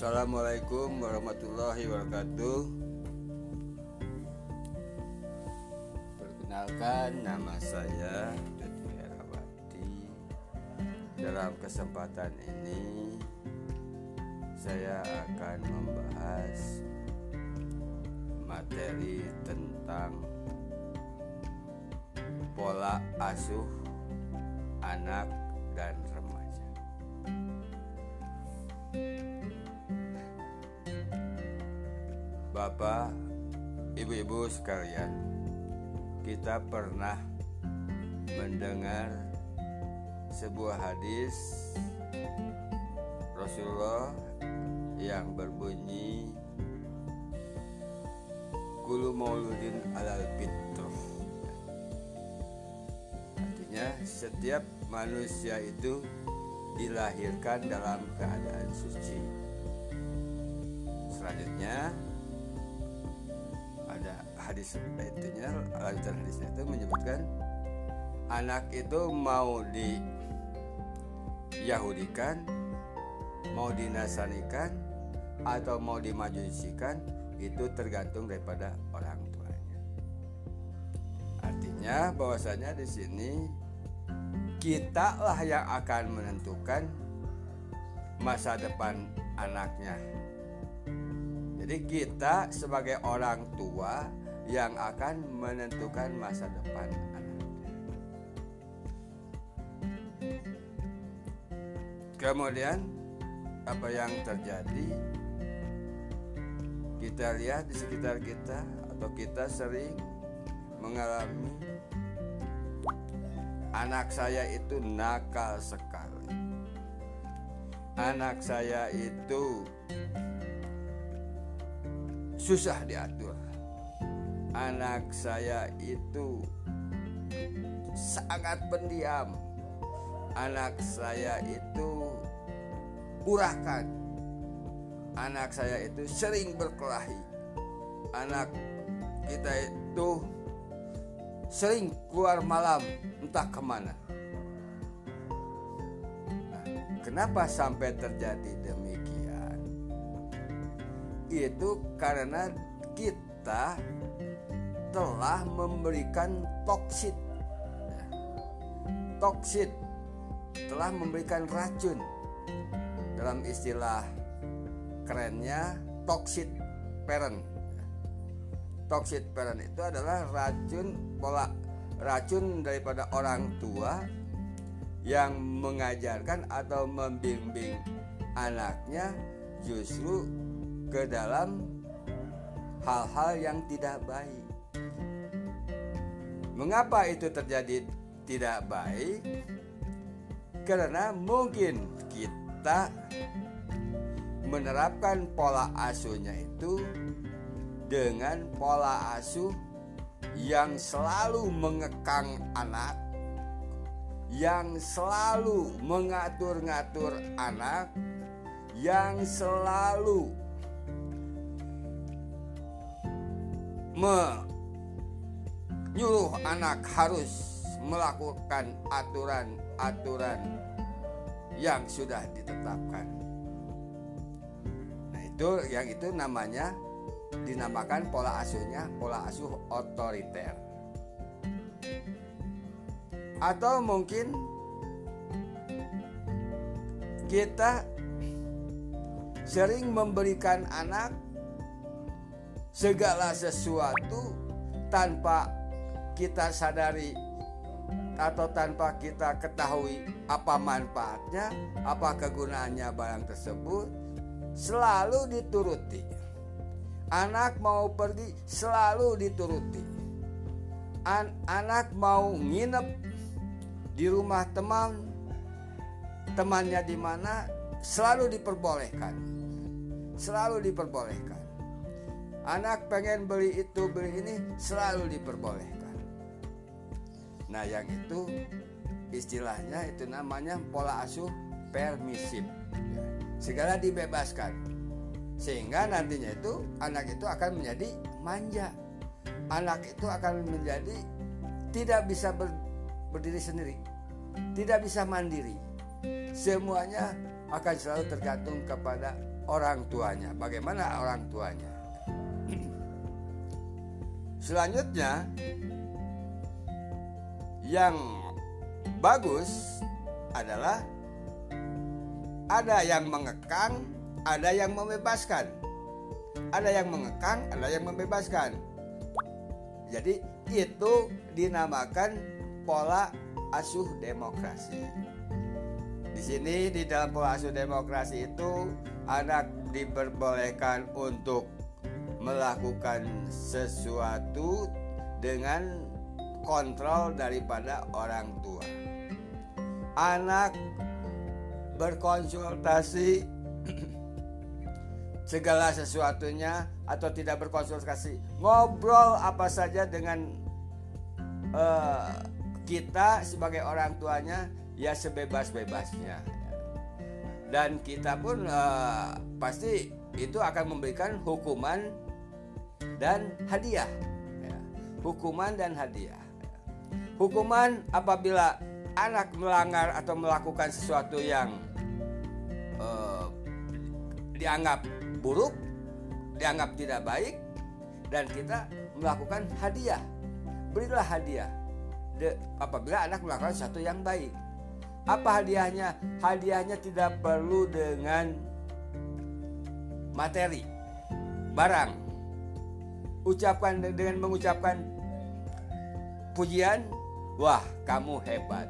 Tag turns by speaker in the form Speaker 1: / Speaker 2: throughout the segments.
Speaker 1: Assalamualaikum warahmatullahi wabarakatuh. Perkenalkan nama saya Dodi Herawati. Dalam kesempatan ini Saya akan membahas Materi tentang Pola asuh anak dan Bapak, ibu-ibu sekalian, kita pernah mendengar sebuah hadis Rasulullah yang berbunyi Kulu mauludin alal fitrah Artinya setiap manusia itu dilahirkan dalam keadaan suci. Selanjutnya hadis itunya lanjutan hadisnya itu menyebutkan anak itu mau di Yahudikan mau dinasanikan atau mau dimajusikan itu tergantung daripada orang tuanya. Artinya bahwasanya di sini kita lah yang akan menentukan masa depan anaknya. Jadi kita sebagai orang tua yang akan menentukan masa depan anaknya. Kemudian apa yang terjadi? Kita lihat di sekitar kita atau kita sering mengalami anak saya itu nakal sekali. Anak saya itu susah diatur. Anak saya itu sangat pendiam. Anak saya itu urakan. Anak saya itu sering berkelahi. Anak kita itu sering keluar malam entah ke mana. Nah, kenapa sampai terjadi demikian? Itu karena kita telah memberikan toksit. Toksit telah memberikan racun. Dalam istilah kerennya toksit parent toksit parent itu adalah racun pola racun daripada orang tua yang mengajarkan atau membimbing anaknya justru ke dalam hal-hal yang tidak baik Mengapa itu terjadi tidak baik? Karena mungkin kita menerapkan pola asuhnya itu dengan pola asuh yang selalu mengekang anak, yang selalu mengatur-ngatur anak, yang selalu me nyuruh anak harus melakukan aturan-aturan yang sudah ditetapkan. Nah, itu yang itu namanya dinamakan pola asuhnya pola asuh otoriter. Atau mungkin kita sering memberikan anak segala sesuatu tanpa kita sadari atau tanpa kita ketahui apa manfaatnya, apa kegunaannya barang tersebut, selalu dituruti. Anak mau pergi selalu dituruti. An anak mau nginep di rumah teman, temannya di mana selalu diperbolehkan. Selalu diperbolehkan. Anak pengen beli itu beli ini selalu diperbolehkan. Nah, yang itu istilahnya itu namanya pola asuh permisif. Segala dibebaskan. Sehingga nantinya itu anak itu akan menjadi manja. Anak itu akan menjadi tidak bisa ber, berdiri sendiri. Tidak bisa mandiri. Semuanya akan selalu tergantung kepada orang tuanya. Bagaimana orang tuanya? Selanjutnya yang bagus adalah ada yang mengekang, ada yang membebaskan. Ada yang mengekang, ada yang membebaskan. Jadi itu dinamakan pola asuh demokrasi. Di sini di dalam pola asuh demokrasi itu anak diperbolehkan untuk melakukan sesuatu dengan kontrol daripada orang tua. Anak berkonsultasi segala sesuatunya atau tidak berkonsultasi, ngobrol apa saja dengan uh, kita sebagai orang tuanya ya sebebas-bebasnya. Dan kita pun uh, pasti itu akan memberikan hukuman dan hadiah. Ya. Hukuman dan hadiah. Hukuman apabila anak melanggar atau melakukan sesuatu yang uh, dianggap buruk, dianggap tidak baik, dan kita melakukan hadiah. Berilah hadiah. De, apabila anak melakukan sesuatu yang baik. Apa hadiahnya? Hadiahnya tidak perlu dengan materi, barang, ucapkan dengan mengucapkan pujian, wah kamu hebat,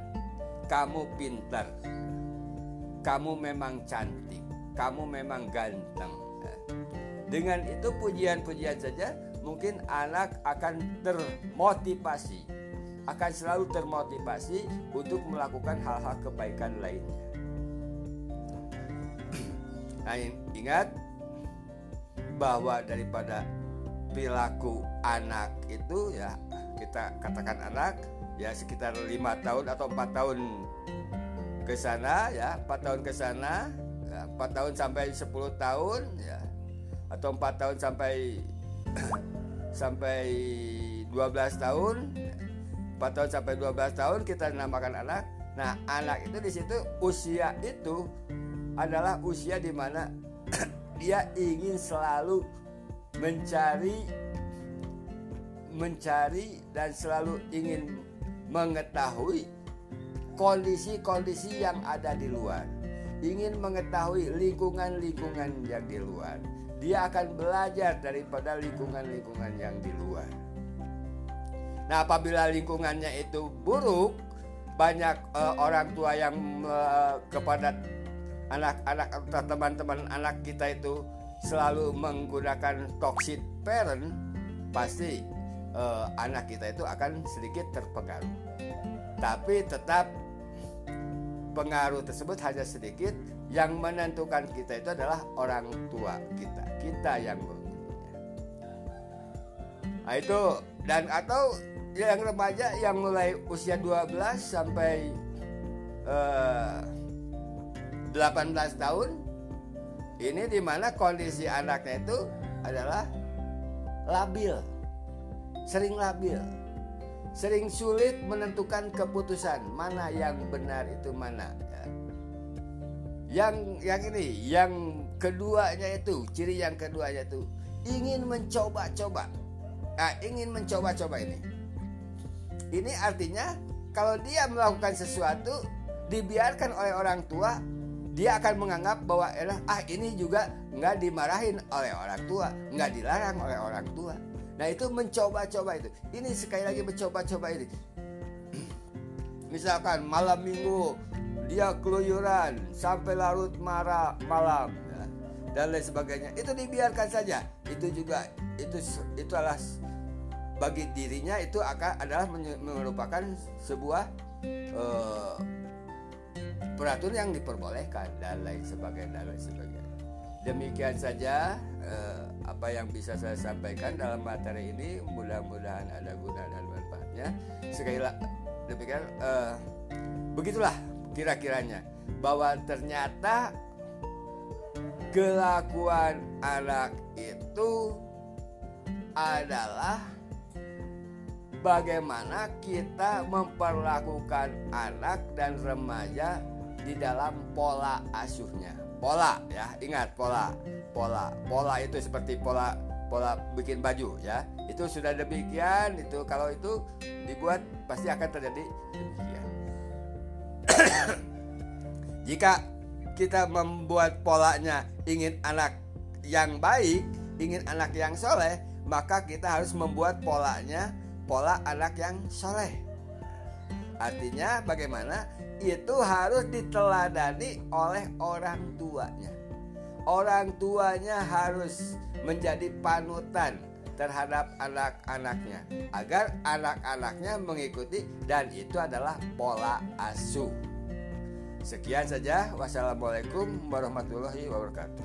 Speaker 1: kamu pintar, kamu memang cantik, kamu memang ganteng. Dengan itu pujian-pujian saja mungkin anak akan termotivasi, akan selalu termotivasi untuk melakukan hal-hal kebaikan lainnya. Nah, ingat bahwa daripada perilaku anak itu ya kita katakan anak ya sekitar lima tahun atau empat tahun ke sana ya empat tahun ke sana ya, empat tahun sampai sepuluh tahun ya atau empat tahun sampai sampai dua belas tahun empat tahun sampai dua belas tahun kita namakan anak. Nah anak itu di situ usia itu adalah usia di mana dia ingin selalu mencari mencari dan selalu ingin mengetahui kondisi-kondisi yang ada di luar. Ingin mengetahui lingkungan-lingkungan yang di luar. Dia akan belajar daripada lingkungan-lingkungan yang di luar. Nah, apabila lingkungannya itu buruk, banyak uh, orang tua yang uh, kepada anak-anak atau teman-teman anak kita itu selalu menggunakan toxic parent pasti uh, anak kita itu akan sedikit terpengaruh. Tapi tetap pengaruh tersebut hanya sedikit. Yang menentukan kita itu adalah orang tua kita. Kita yang nah itu. Dan atau yang remaja yang mulai usia 12 sampai uh, eh, 18 tahun ini di mana kondisi anaknya itu adalah labil, sering labil, sering sulit menentukan keputusan mana yang benar itu mana. Ya. Yang yang ini, yang keduanya itu, ciri yang keduanya itu ingin mencoba-coba, nah, ingin mencoba-coba ini. Ini artinya kalau dia melakukan sesuatu dibiarkan oleh orang tua dia akan menganggap bahwa ah ini juga nggak dimarahin oleh orang tua, nggak dilarang oleh orang tua. Nah itu mencoba-coba itu. Ini sekali lagi mencoba-coba ini. Misalkan malam minggu dia keluyuran sampai larut marah malam ya, dan lain sebagainya. Itu dibiarkan saja. Itu juga itu itu adalah bagi dirinya itu akan adalah merupakan sebuah uh, peraturan yang diperbolehkan dan lain sebagainya dan lain sebagainya. Demikian saja eh, apa yang bisa saya sampaikan dalam materi ini. Mudah-mudahan ada guna dan manfaatnya. Sekali lagi demikian eh, begitulah kira-kiranya bahwa ternyata kelakuan anak itu adalah bagaimana kita memperlakukan anak dan remaja di dalam pola asuhnya. Pola ya, ingat pola. Pola. Pola itu seperti pola pola bikin baju ya. Itu sudah demikian, itu kalau itu dibuat pasti akan terjadi demikian. Jika kita membuat polanya ingin anak yang baik, ingin anak yang soleh, maka kita harus membuat polanya pola anak yang soleh. Artinya bagaimana? Itu harus diteladani oleh orang tuanya. Orang tuanya harus menjadi panutan terhadap anak-anaknya agar anak-anaknya mengikuti dan itu adalah pola asuh. Sekian saja. Wassalamualaikum warahmatullahi wabarakatuh.